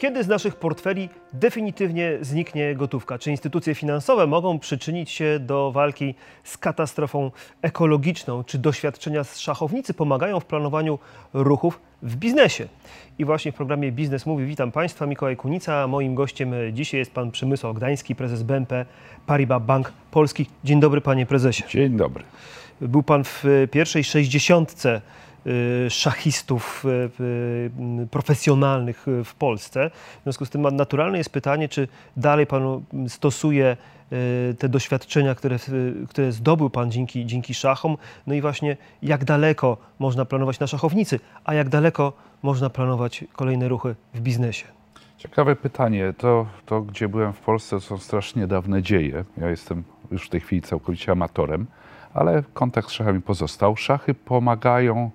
Kiedy z naszych portfeli definitywnie zniknie gotówka? Czy instytucje finansowe mogą przyczynić się do walki z katastrofą ekologiczną? Czy doświadczenia z szachownicy pomagają w planowaniu ruchów w biznesie? I właśnie w programie Biznes Mówi witam Państwa, Mikołaj Kunica. Moim gościem dzisiaj jest Pan Przemysław Gdański, prezes BNP Paribas Bank Polski. Dzień dobry Panie Prezesie. Dzień dobry. Był Pan w pierwszej sześćdziesiątce szachistów y, y, profesjonalnych w Polsce. W związku z tym naturalne jest pytanie, czy dalej Pan stosuje te doświadczenia, które, które zdobył Pan dzięki, dzięki szachom. No i właśnie jak daleko można planować na szachownicy, a jak daleko można planować kolejne ruchy w biznesie. Ciekawe pytanie. To, to gdzie byłem w Polsce, są strasznie dawne dzieje. Ja jestem już w tej chwili całkowicie amatorem ale kontakt z szachami pozostał. Szachy pomagają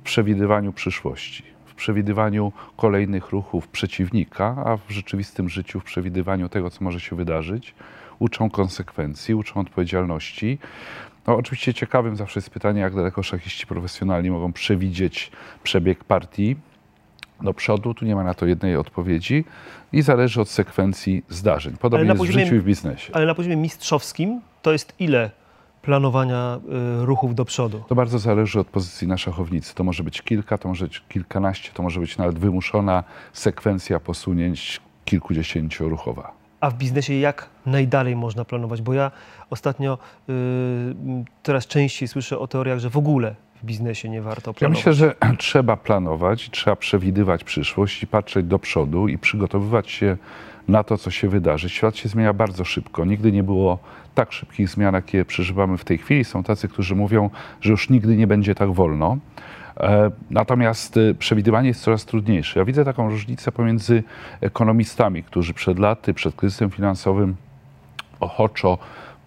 w przewidywaniu przyszłości, w przewidywaniu kolejnych ruchów przeciwnika, a w rzeczywistym życiu w przewidywaniu tego, co może się wydarzyć. Uczą konsekwencji, uczą odpowiedzialności. No, oczywiście ciekawym zawsze jest pytanie, jak daleko szachiści profesjonalni mogą przewidzieć przebieg partii do przodu. Tu nie ma na to jednej odpowiedzi i zależy od sekwencji zdarzeń. Podobnie jest poziomie, w życiu i w biznesie. Ale na poziomie mistrzowskim to jest ile planowania y, ruchów do przodu? To bardzo zależy od pozycji na szachownicy. To może być kilka, to może być kilkanaście, to może być nawet wymuszona sekwencja posunięć kilkudziesięcioruchowa. A w biznesie jak najdalej można planować? Bo ja ostatnio y, coraz częściej słyszę o teoriach, że w ogóle w biznesie nie warto planować. Ja myślę, że trzeba planować, trzeba przewidywać przyszłość i patrzeć do przodu i przygotowywać się na to, co się wydarzy. Świat się zmienia bardzo szybko. Nigdy nie było tak szybkich zmian, jakie przeżywamy w tej chwili. Są tacy, którzy mówią, że już nigdy nie będzie tak wolno. E, natomiast e, przewidywanie jest coraz trudniejsze. Ja widzę taką różnicę pomiędzy ekonomistami, którzy przed laty, przed kryzysem finansowym ochoczo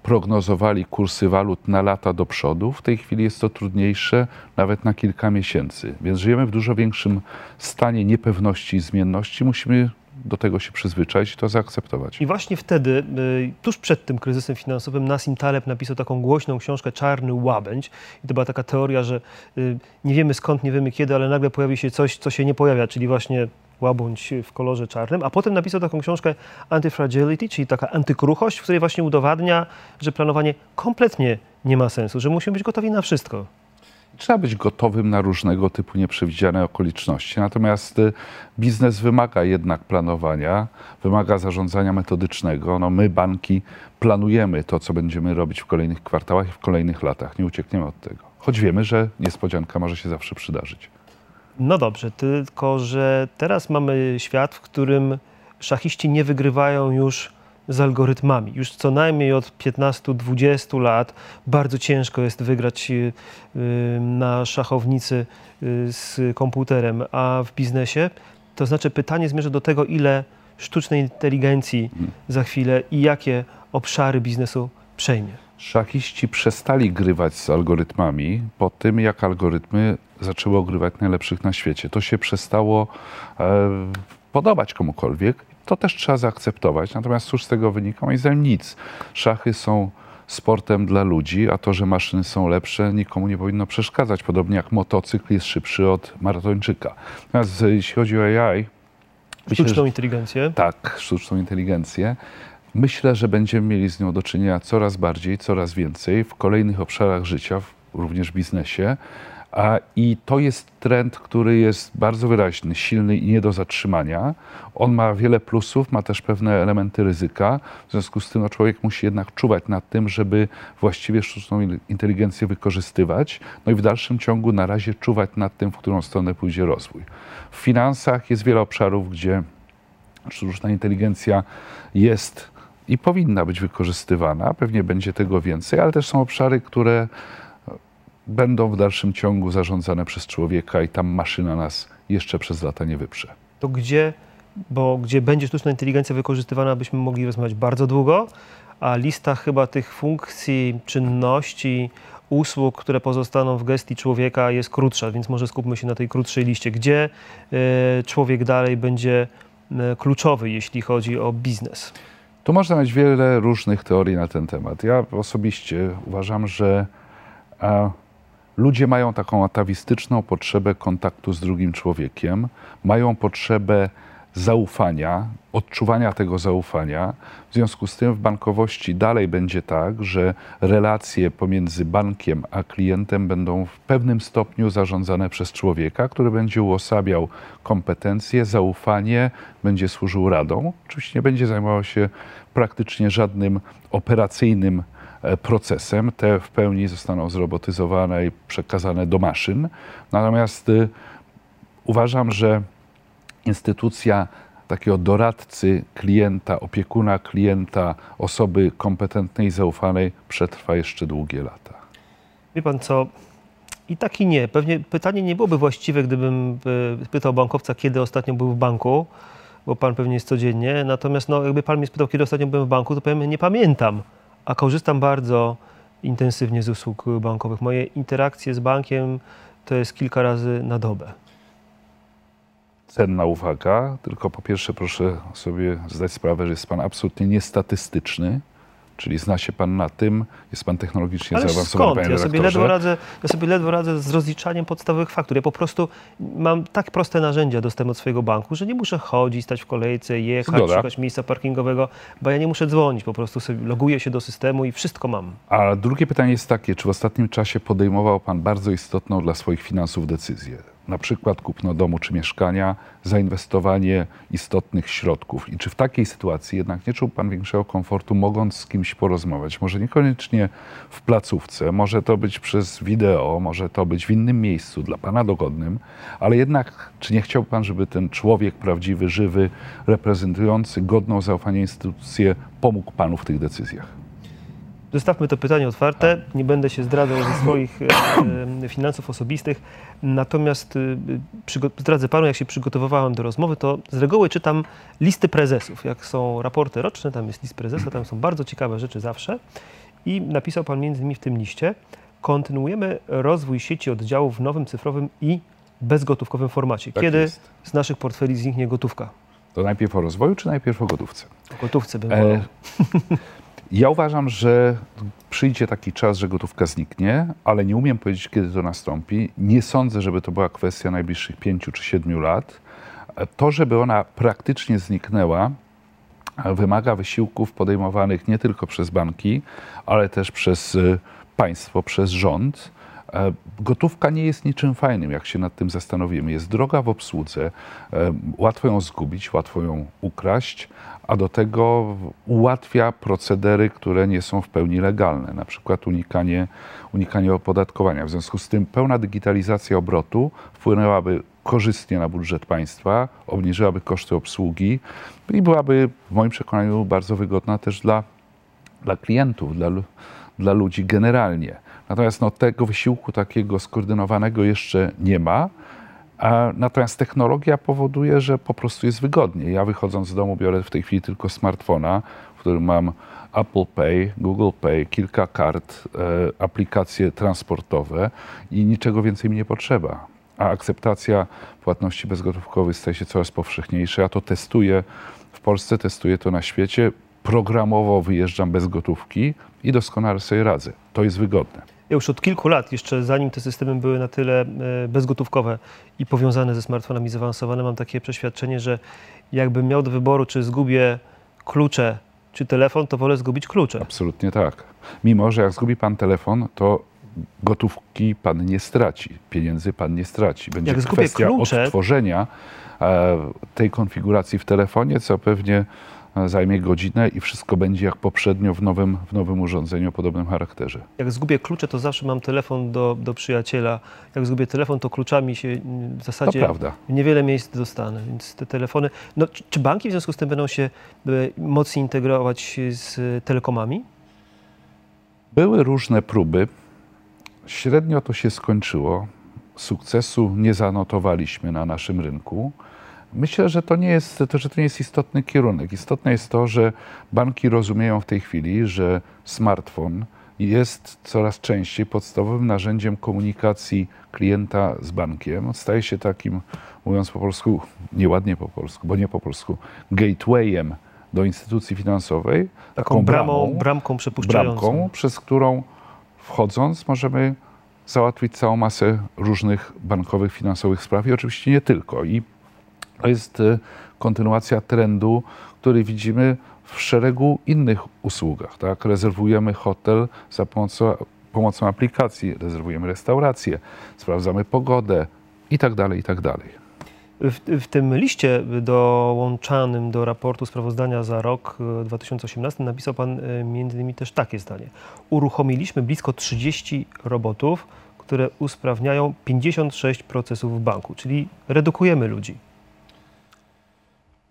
prognozowali kursy walut na lata do przodu. W tej chwili jest to trudniejsze nawet na kilka miesięcy. Więc żyjemy w dużo większym stanie niepewności i zmienności. Musimy do tego się przyzwyczaić i to zaakceptować. I właśnie wtedy, y, tuż przed tym kryzysem finansowym, Nassim Taleb napisał taką głośną książkę Czarny Łabędź. I to była taka teoria, że y, nie wiemy skąd, nie wiemy kiedy, ale nagle pojawi się coś, co się nie pojawia, czyli właśnie łabędź w kolorze czarnym, a potem napisał taką książkę Antifragility, czyli taka antykruchość, w której właśnie udowadnia, że planowanie kompletnie nie ma sensu, że musimy być gotowi na wszystko. Trzeba być gotowym na różnego typu nieprzewidziane okoliczności. Natomiast y, biznes wymaga jednak planowania, wymaga zarządzania metodycznego. No my, banki, planujemy to, co będziemy robić w kolejnych kwartałach i w kolejnych latach. Nie uciekniemy od tego. Choć wiemy, że niespodzianka może się zawsze przydarzyć. No dobrze, tylko że teraz mamy świat, w którym szachiści nie wygrywają już z algorytmami. Już co najmniej od 15-20 lat bardzo ciężko jest wygrać y, y, na szachownicy y, z komputerem, a w biznesie to znaczy pytanie zmierza do tego, ile sztucznej inteligencji za chwilę i jakie obszary biznesu przejmie. Szachiści przestali grywać z algorytmami po tym, jak algorytmy zaczęły ogrywać najlepszych na świecie. To się przestało e, podobać komukolwiek to też trzeba zaakceptować. Natomiast cóż z tego wynika? Moim zdaniem nic. Szachy są sportem dla ludzi, a to, że maszyny są lepsze, nikomu nie powinno przeszkadzać. Podobnie jak motocykl jest szybszy od maratończyka. Natomiast jeśli chodzi o AI... Sztuczną myślę, inteligencję. Tak, sztuczną inteligencję. Myślę, że będziemy mieli z nią do czynienia coraz bardziej, coraz więcej w kolejnych obszarach życia, również w biznesie. I to jest trend, który jest bardzo wyraźny, silny i nie do zatrzymania. On ma wiele plusów, ma też pewne elementy ryzyka. W związku z tym no, człowiek musi jednak czuwać nad tym, żeby właściwie sztuczną inteligencję wykorzystywać. No i w dalszym ciągu na razie czuwać nad tym, w którą stronę pójdzie rozwój. W finansach jest wiele obszarów, gdzie sztuczna inteligencja jest i powinna być wykorzystywana. Pewnie będzie tego więcej, ale też są obszary, które będą w dalszym ciągu zarządzane przez człowieka i tam maszyna nas jeszcze przez lata nie wyprze. To gdzie, bo gdzie będzie sztuczna inteligencja wykorzystywana, byśmy mogli rozmawiać bardzo długo, a lista chyba tych funkcji, czynności, usług, które pozostaną w gestii człowieka jest krótsza, więc może skupmy się na tej krótszej liście. Gdzie y, człowiek dalej będzie y, kluczowy, jeśli chodzi o biznes? Tu można mieć wiele różnych teorii na ten temat. Ja osobiście uważam, że Ludzie mają taką atawistyczną potrzebę kontaktu z drugim człowiekiem, mają potrzebę zaufania, odczuwania tego zaufania. W związku z tym w bankowości dalej będzie tak, że relacje pomiędzy bankiem a klientem będą w pewnym stopniu zarządzane przez człowieka, który będzie uosabiał kompetencje, zaufanie, będzie służył radą. Oczywiście nie będzie zajmował się praktycznie żadnym operacyjnym procesem. Te w pełni zostaną zrobotyzowane i przekazane do maszyn. Natomiast y, uważam, że instytucja takiego doradcy klienta, opiekuna klienta, osoby kompetentnej i zaufanej przetrwa jeszcze długie lata. Wie pan co? I tak i nie. Pewnie pytanie nie byłoby właściwe, gdybym e, pytał bankowca, kiedy ostatnio był w banku, bo pan pewnie jest codziennie. Natomiast no, jakby pan mnie spytał, kiedy ostatnio byłem w banku, to powiem, nie pamiętam, a korzystam bardzo intensywnie z usług bankowych. Moje interakcje z bankiem to jest kilka razy na dobę. Cenna uwaga, tylko po pierwsze proszę sobie zdać sprawę, że jest Pan absolutnie niestatystyczny, czyli zna się Pan na tym, jest Pan technologicznie Ale zaawansowany, skąd? Panie ja sobie, ledwo radzę, ja sobie ledwo radzę z rozliczaniem podstawowych faktur. Ja po prostu mam tak proste narzędzia dostępne od swojego banku, że nie muszę chodzić, stać w kolejce, jechać, Zgoda. szukać miejsca parkingowego, bo ja nie muszę dzwonić, po prostu sobie loguję się do systemu i wszystko mam. A drugie pytanie jest takie, czy w ostatnim czasie podejmował Pan bardzo istotną dla swoich finansów decyzję? Na przykład kupno domu czy mieszkania, zainwestowanie istotnych środków. I czy w takiej sytuacji jednak nie czuł Pan większego komfortu, mogąc z kimś porozmawiać? Może niekoniecznie w placówce, może to być przez wideo, może to być w innym miejscu, dla Pana dogodnym, ale jednak czy nie chciał Pan, żeby ten człowiek prawdziwy, żywy, reprezentujący godną zaufania instytucję pomógł Panu w tych decyzjach? Zostawmy to pytanie otwarte. Nie będę się zdradzał ze swoich e, finansów osobistych. Natomiast e, zdradzę panu, jak się przygotowywałem do rozmowy, to z reguły czytam listy prezesów. Jak są raporty roczne, tam jest list prezesa, tam są bardzo ciekawe rzeczy zawsze. I napisał pan między innymi w tym liście, kontynuujemy rozwój sieci oddziałów w nowym cyfrowym i bezgotówkowym formacie. Tak Kiedy jest. z naszych portfeli zniknie gotówka? To najpierw o rozwoju, czy najpierw o gotówce? O gotówce bym e, Ja uważam, że przyjdzie taki czas, że gotówka zniknie, ale nie umiem powiedzieć, kiedy to nastąpi. Nie sądzę, żeby to była kwestia najbliższych pięciu czy siedmiu lat. To, żeby ona praktycznie zniknęła, wymaga wysiłków podejmowanych nie tylko przez banki, ale też przez y, państwo, przez rząd. E, gotówka nie jest niczym fajnym, jak się nad tym zastanowimy. Jest droga w obsłudze, e, łatwo ją zgubić, łatwo ją ukraść, a do tego ułatwia procedery, które nie są w pełni legalne, na przykład unikanie, unikanie opodatkowania. W związku z tym pełna digitalizacja obrotu wpłynęłaby korzystnie na budżet państwa, obniżyłaby koszty obsługi i byłaby w moim przekonaniu bardzo wygodna też dla, dla klientów, dla, dla ludzi generalnie. Natomiast no, tego wysiłku takiego skoordynowanego jeszcze nie ma. Natomiast technologia powoduje, że po prostu jest wygodnie. Ja wychodząc z domu biorę w tej chwili tylko smartfona, w którym mam Apple Pay, Google Pay, kilka kart, e, aplikacje transportowe i niczego więcej mi nie potrzeba. A akceptacja płatności bezgotówkowych staje się coraz powszechniejsza. Ja to testuję w Polsce, testuję to na świecie. Programowo wyjeżdżam bez gotówki i doskonale sobie radzę. To jest wygodne. Ja już od kilku lat, jeszcze zanim te systemy były na tyle e, bezgotówkowe i powiązane ze smartfonami zaawansowane, mam takie przeświadczenie, że jakbym miał do wyboru, czy zgubię klucze, czy telefon, to wolę zgubić klucze. Absolutnie tak. Mimo, że jak zgubi pan telefon, to gotówki pan nie straci, pieniędzy pan nie straci. Będzie jak kwestia klucze... odtworzenia e, tej konfiguracji w telefonie, co pewnie zajmie godzinę i wszystko będzie jak poprzednio w nowym, w nowym urządzeniu o podobnym charakterze. Jak zgubię klucze, to zawsze mam telefon do, do przyjaciela. Jak zgubię telefon, to kluczami się w zasadzie niewiele miejsc dostanę. Więc te telefony. No, czy, czy banki w związku z tym będą się e, mocniej integrować z telekomami? Były różne próby. Średnio to się skończyło. Sukcesu nie zanotowaliśmy na naszym rynku. Myślę, że to, nie jest, to, że to nie jest istotny kierunek. Istotne jest to, że banki rozumieją w tej chwili, że smartfon jest coraz częściej podstawowym narzędziem komunikacji klienta z bankiem. Staje się takim, mówiąc po polsku, nieładnie po polsku, bo nie po polsku, gatewayem do instytucji finansowej. Taką, taką bramą, bramą, bramką przepuszczającą. Bramką, przez którą wchodząc możemy załatwić całą masę różnych bankowych, finansowych spraw i oczywiście nie tylko. I To jest e, kontynuacja trendu, który widzimy w szeregu innych usługach. Tak? Rezerwujemy hotel za pomocą, pomocą aplikacji, rezerwujemy restaurację, sprawdzamy pogodę i tak dalej, i tak. W, w, tym liście dołączanym do raportu sprawozdania za rok 2018 napisał Pan między innymi też takie zdanie. Uruchomiliśmy blisko 30 robotów, które usprawniają 56 procesów w banku, czyli redukujemy ludzi.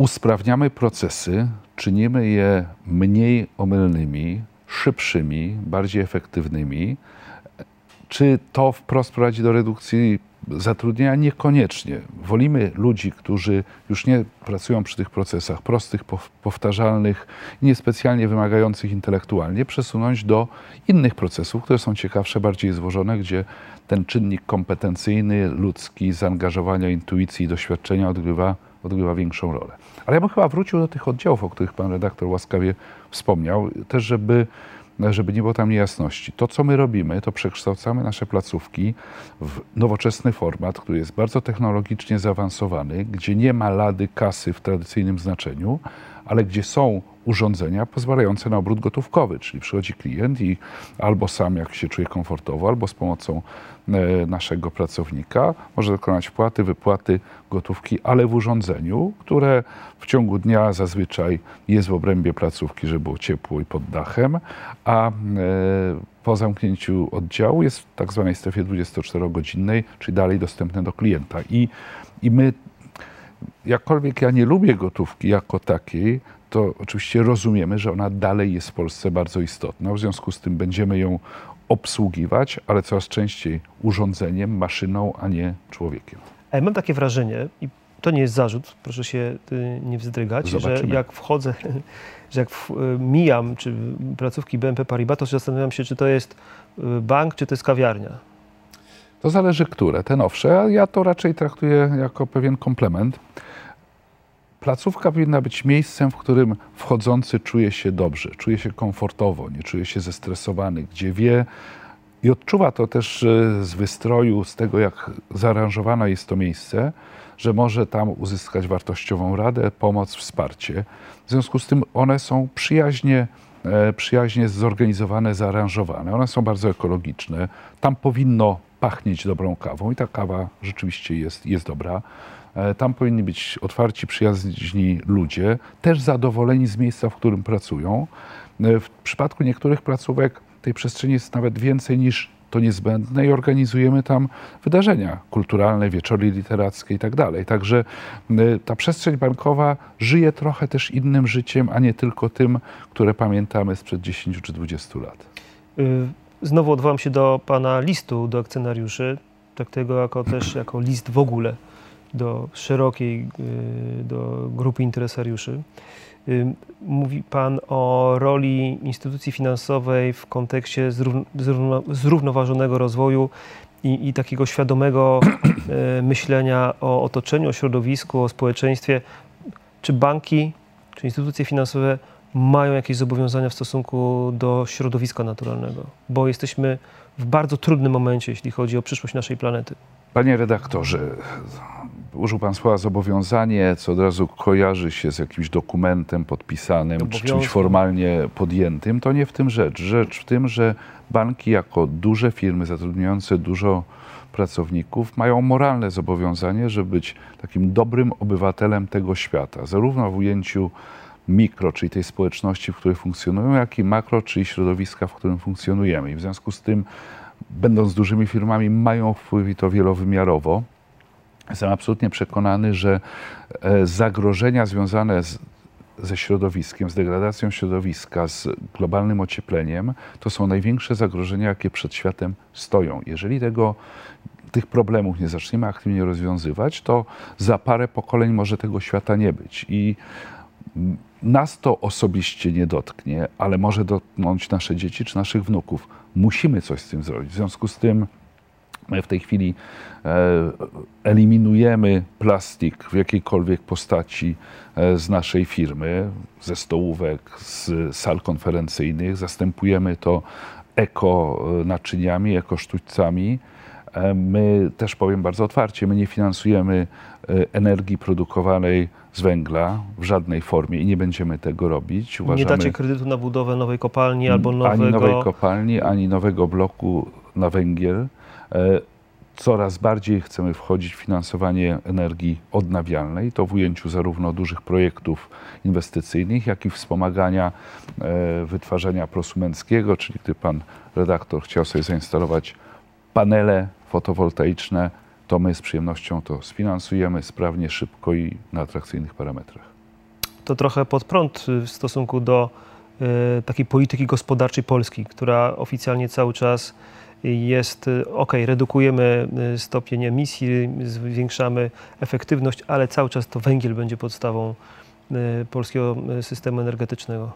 Usprawniamy procesy, czynimy je mniej omylnymi, szybszymi, bardziej efektywnymi. Czy to wprost prowadzi do redukcji zatrudnienia? Niekoniecznie. Wolimy ludzi, którzy już nie pracują przy tych procesach prostych, powtarzalnych, niespecjalnie wymagających intelektualnie, przesunąć do innych procesów, które są ciekawsze, bardziej złożone, gdzie ten czynnik kompetencyjny, ludzki, zaangażowania, intuicji i doświadczenia odgrywa, odgrywa większą rolę. Ale ja bym chyba wrócił do tych oddziałów, o których pan redaktor łaskawie wspomniał, też żeby żeby nie było tam niejasności. To, co my robimy, to przekształcamy nasze placówki w nowoczesny format, który jest bardzo technologicznie zaawansowany, gdzie nie ma lady kasy w tradycyjnym znaczeniu, ale gdzie są urządzenia pozwalające na obrót gotówkowy, czyli przychodzi klient i albo sam, jak się czuje komfortowo, albo z pomocą e, naszego pracownika może dokonać wpłaty, wypłaty gotówki, ale w urządzeniu, które w ciągu dnia zazwyczaj jest w obrębie placówki, żeby było ciepło i pod dachem, a e, po zamknięciu oddziału jest w tak zwanej strefie 24-godzinnej, czyli dalej dostępne do klienta. I, i my jakkolwiek ja nie lubię gotówki jako takiej, to oczywiście rozumiemy, że ona dalej jest w Polsce bardzo istotna. W związku z tym będziemy ją obsługiwać, ale coraz częściej urządzeniem, maszyną, a nie człowiekiem. A ja mam takie wrażenie, i to nie jest zarzut, proszę się y, nie wzdrygać, Zobaczymy. że jak wchodzę, że jak w, y, mijam czy placówki BNP Paribas, to zastanawiam się, czy to jest y, bank, czy to jest kawiarnia. To zależy które, te nowsze. a Ja to raczej traktuję jako pewien komplement placówka powinna być miejscem, w którym wchodzący czuje się dobrze, czuje się komfortowo, nie czuje się zestresowany, gdzie wie i odczuwa to też e, z wystroju, z tego jak zaaranżowane jest to miejsce, że może tam uzyskać wartościową radę, pomoc, wsparcie. W związku z tym one są przyjaźnie, e, przyjaźnie zorganizowane, zaaranżowane. One są bardzo ekologiczne. Tam powinno pachnieć dobrą kawą i ta kawa rzeczywiście jest, jest dobra. E, tam powinni być otwarci, przyjaźni ludzie, też zadowoleni z miejsca, w którym pracują. E, w przypadku niektórych placówek tej przestrzeni jest nawet więcej niż to niezbędne i organizujemy tam wydarzenia kulturalne, wieczory literackie i tak dalej. Także e, ta przestrzeń bankowa żyje trochę też innym życiem, a nie tylko tym, które pamiętamy sprzed 10 czy 20 lat. Znowu odwołam się do pana listu do akcjonariuszy, tak tego jako też jako list w ogóle do szerokiej, y, do grupy interesariuszy. Y, mówi Pan o roli instytucji finansowej w kontekście zrównoważonego rozwoju i, i takiego świadomego y, myślenia o otoczeniu, o środowisku, o społeczeństwie. Czy banki, czy instytucje finansowe mają jakieś zobowiązania w stosunku do środowiska naturalnego? Bo jesteśmy w bardzo trudnym momencie, jeśli chodzi o przyszłość naszej planety. Panie redaktorze, użył Pan słowa zobowiązanie, co od razu kojarzy się z jakimś dokumentem podpisanym, czy czymś formalnie podjętym. To nie w tym rzecz. Rzecz w tym, że banki jako duże firmy zatrudniające dużo pracowników mają moralne zobowiązanie, żeby być takim dobrym obywatelem tego świata, zarówno w ujęciu mikro, czyli tej społeczności, w której funkcjonują, jak i makro, czyli środowiska, w którym funkcjonujemy. I w związku z tym, będąc dużymi firmami, mają wpływ i to wielowymiarowo. Jestem absolutnie przekonany, że e, zagrożenia związane z, ze środowiskiem, z degradacją środowiska, z globalnym ociepleniem, to są największe zagrożenia, jakie przed światem stoją. Jeżeli tego, tych problemów nie zaczniemy aktywnie rozwiązywać, to za parę pokoleń może tego świata nie być. I nas to osobiście nie dotknie, ale może dotknąć nasze dzieci czy naszych wnuków. Musimy coś z tym zrobić. W związku z tym My w tej chwili e, eliminujemy plastik w jakiejkolwiek postaci e, z naszej firmy, ze stołówek, z sal konferencyjnych. Zastępujemy to eko naczyniami, eko sztućcami E, My też powiem bardzo otwarcie, my nie finansujemy e, energii produkowanej z węgla w żadnej formie i nie będziemy tego robić. Nie dacie kredytu na budowę nowej kopalni albo nowego... ani nowej kopalni, ani nowego bloku na węgiel. E, Coraz bardziej chcemy wchodzić w finansowanie energii odnawialnej, to w ujęciu zarówno dużych projektów inwestycyjnych, jak i wspomagania e, wytwarzania prosumenckiego, czyli gdy pan redaktor chciał sobie zainstalować panele fotowoltaiczne, to my z przyjemnością to sfinansujemy sprawnie, szybko i na atrakcyjnych parametrach. to trochę pod prąd y, w stosunku do y, takiej polityki gospodarczej Polski, która oficjalnie cały czas jest, y, ok, redukujemy y, stopień emisji, zwiększamy efektywność, ale cały czas to węgiel będzie podstawą y, polskiego systemu energetycznego.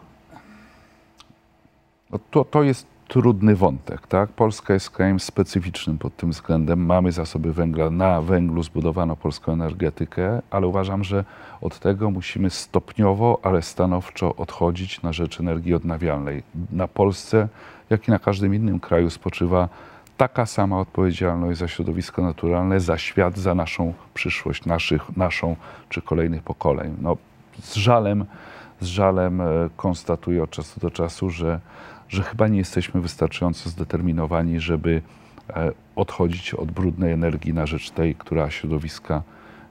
No to, to jest trudny wątek, tak? Polska jest krajem specyficznym pod tym względem. Mamy zasoby węgla, na węglu zbudowano polską energetykę, ale uważam, że od tego musimy stopniowo, ale stanowczo odchodzić na rzecz energii odnawialnej. Na Polsce, jak i na każdym innym kraju spoczywa taka sama odpowiedzialność za środowisko naturalne, za świat, za naszą przyszłość, naszych, naszą czy kolejnych pokoleń. No, z żalem, z żalem e, konstatuję od czasu do czasu, że, że chyba nie jesteśmy wystarczająco zdeterminowani, żeby e, odchodzić od brudnej energii na rzecz tej, która środowiska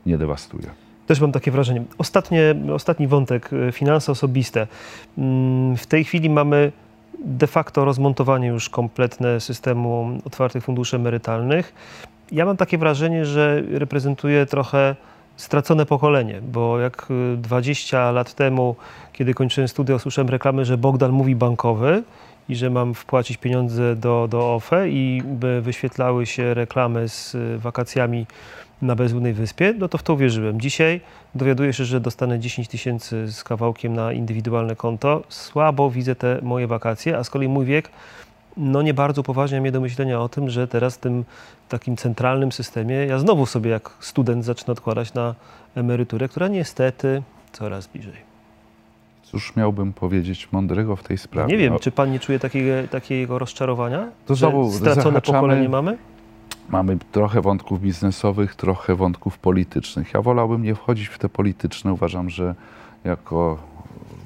nie dewastuje. Też mam takie wrażenie. Ostatnie, ostatni wątek, y, finanse osobiste. Mm, W tej chwili mamy de facto rozmontowanie już kompletne systemu otwartych funduszy emerytalnych. Ja mam takie wrażenie, że reprezentuje trochę stracone pokolenie, bo jak y, 20 lat temu, kiedy kończyłem studia, usłyszałem reklamę, że Bogdan mówi bankowy i że mam wpłacić pieniądze do, do OFE i by wyświetlały się reklamy z y, wakacjami na bezludnej wyspie, no to w to uwierzyłem. Dzisiaj dowiaduję się, że dostanę 10 tysięcy z kawałkiem na indywidualne konto. Słabo widzę te moje wakacje, a z kolei mój wiek no nie bardzo upoważnia mnie do myślenia o tym, że teraz w tym takim centralnym systemie ja znowu sobie jak student zacznę odkładać na emeryturę, która niestety coraz bliżej. Cóż miałbym powiedzieć mądrego w tej sprawie? Nie wiem, No, czy pan nie czuje takiego, takiego rozczarowania? To że znowu stracone pokolenie mamy? Mamy trochę wątków biznesowych, trochę wątków politycznych. Ja wolałbym nie wchodzić w te polityczne. Uważam, że jako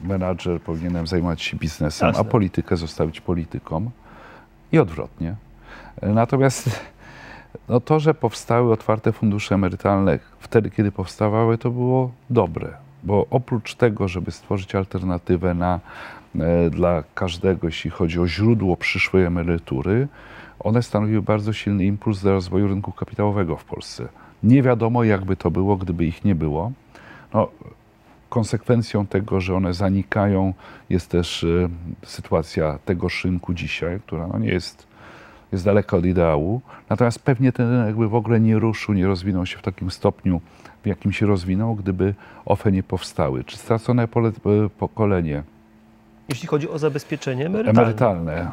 menadżer powinienem zajmować się biznesem, Jasne. a politykę zostawić politykom i odwrotnie. Natomiast no to, że powstały otwarte fundusze emerytalne wtedy, kiedy powstawały, to było dobre, bo oprócz tego, żeby stworzyć alternatywę na, e, dla każdego, jeśli chodzi o źródło przyszłej emerytury, one stanowiły bardzo silny impuls do rozwoju rynku kapitałowego w Polsce. Nie wiadomo, jakby to było, gdyby ich nie było. No, konsekwencją tego, że one zanikają, jest też e, sytuacja tego rynku dzisiaj, która no, nie jest, jest daleka od ideału. Natomiast pewnie ten rynek by w ogóle nie ruszył, nie rozwinął się w takim stopniu, w jakim się rozwinął, gdyby OFE nie powstały. Czy stracone pole, e, pokolenie Jeśli chodzi o zabezpieczenie emerytalne. emerytalne.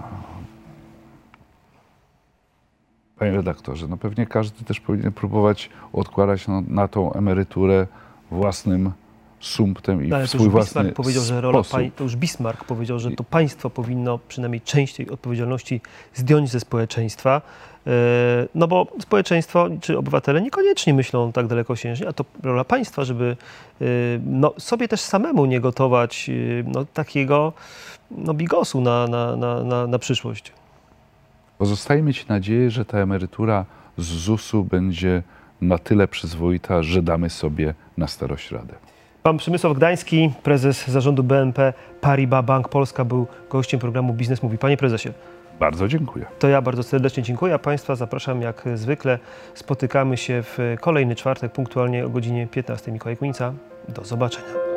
Panie redaktorze, no pewnie każdy też powinien próbować odkładać na, na tą emeryturę własnym sumptem i No, ale swój już własny Bismarck powiedział, że rola pań, to już Bismarck powiedział, że to państwo powinno przynajmniej część tej odpowiedzialności zdjąć ze społeczeństwa. E, No bo społeczeństwo czy obywatele niekoniecznie myślą tak dalekosiężnie, a to rola państwa, żeby e, no, sobie też samemu nie gotować e, no, takiego no, bigosu na, na, na, na, na przyszłość. Pozostaje mieć nadzieję, że ta emerytura z ZUS-u będzie na tyle przyzwoita, że damy sobie na starość radę. Pan Przemysław Gdański, prezes zarządu BNP Paribas Bank Polska, był gościem programu Biznes Mówi. Panie prezesie, Bardzo dziękuję. To ja bardzo serdecznie dziękuję, a Państwa zapraszam jak zwykle. Spotykamy się w kolejny czwartek punktualnie o godzinie 15. Mikołaj Kunica. Do zobaczenia.